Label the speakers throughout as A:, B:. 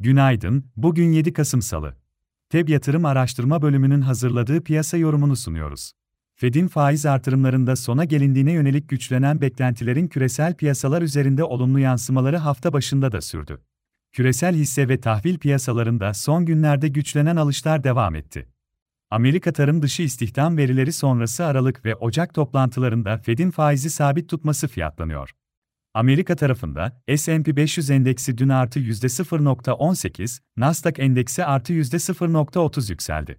A: Günaydın, bugün 7 Kasım Salı. TEB Yatırım Araştırma Bölümünün hazırladığı piyasa yorumunu sunuyoruz. Fed'in faiz artırımlarında sona gelindiğine yönelik güçlenen beklentilerin küresel piyasalar üzerinde olumlu yansımaları hafta başında da sürdü. Küresel hisse ve tahvil piyasalarında son günlerde güçlenen alışlar devam etti. Amerika tarım dışı istihdam verileri sonrası Aralık ve Ocak toplantılarında Fed'in faizi sabit tutması fiyatlanıyor. Amerika tarafında S&P 500 endeksi dün artı %0.18, Nasdaq endeksi artı %0.30 yükseldi.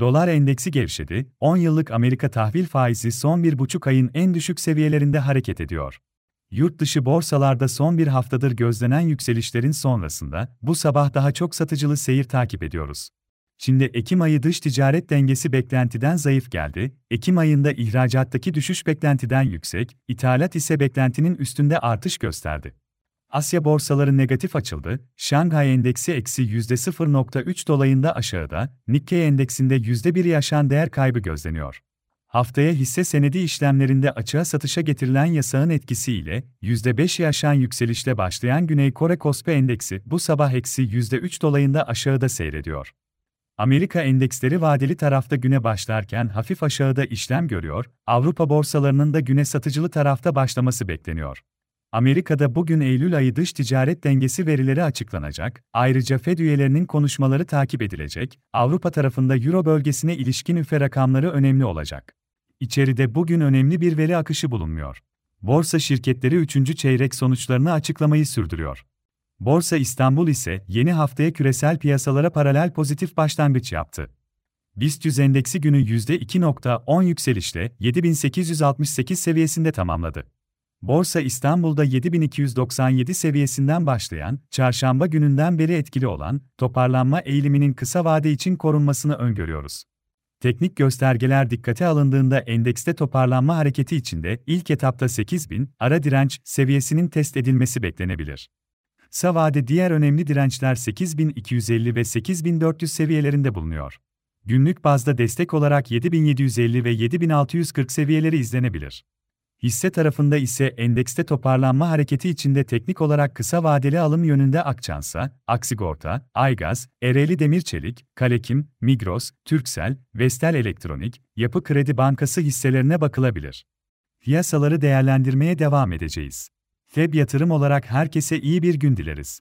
A: Dolar endeksi gevşedi, 10 yıllık Amerika tahvil faizi son bir buçuk ayın en düşük seviyelerinde hareket ediyor. Yurt dışı borsalarda son bir haftadır gözlenen yükselişlerin sonrasında bu sabah daha çok satıcılı seyir takip ediyoruz. Çin'de Ekim ayı dış ticaret dengesi beklentiden zayıf geldi, Ekim ayında ihracattaki düşüş beklentiden yüksek, ithalat ise beklentinin üstünde artış gösterdi. Asya borsaları negatif açıldı, Şanghay endeksi eksi %0.3 dolayında aşağıda, Nikkei endeksinde %1'i aşan değer kaybı gözleniyor. Haftaya hisse senedi işlemlerinde açığa satışa getirilen yasağın etkisiyle %5'i aşan yükselişle başlayan Güney Kore Kospi Endeksi bu sabah eksi %3 dolayında aşağıda seyrediyor. Amerika endeksleri vadeli tarafta güne başlarken hafif aşağıda işlem görüyor, Avrupa borsalarının da güne satıcılı tarafta başlaması bekleniyor. Amerika'da bugün Eylül ayı dış ticaret dengesi verileri açıklanacak, ayrıca Fed üyelerinin konuşmaları takip edilecek, Avrupa tarafında Euro bölgesine ilişkin üfe rakamları önemli olacak. İçeride bugün önemli bir veri akışı bulunmuyor. Borsa şirketleri 3. çeyrek sonuçlarını açıklamayı sürdürüyor. Borsa İstanbul ise yeni haftaya küresel piyasalara paralel pozitif başlangıç yaptı. BIST 100 endeksi günü %2.10 yükselişle 7868 seviyesinde tamamladı. Borsa İstanbul'da 7297 seviyesinden başlayan, çarşamba gününden beri etkili olan toparlanma eğiliminin kısa vade için korunmasını öngörüyoruz. Teknik göstergeler dikkate alındığında endekste toparlanma hareketi içinde ilk etapta 8000 ara direnç seviyesinin test edilmesi beklenebilir. Kısa vade diğer önemli dirençler 8250 ve 8400 seviyelerinde bulunuyor. Günlük bazda destek olarak 7750 ve 7640 seviyeleri izlenebilir. Hisse tarafında ise endekste toparlanma hareketi içinde teknik olarak kısa vadeli alım yönünde Akçansa, Aksigorta, Aygaz, Ereğli Demirçelik, Kalekim, Migros, Türksel, Vestel Elektronik, Yapı Kredi Bankası hisselerine bakılabilir. Piyasaları değerlendirmeye devam edeceğiz. Feb yatırım olarak herkese iyi bir gün dileriz.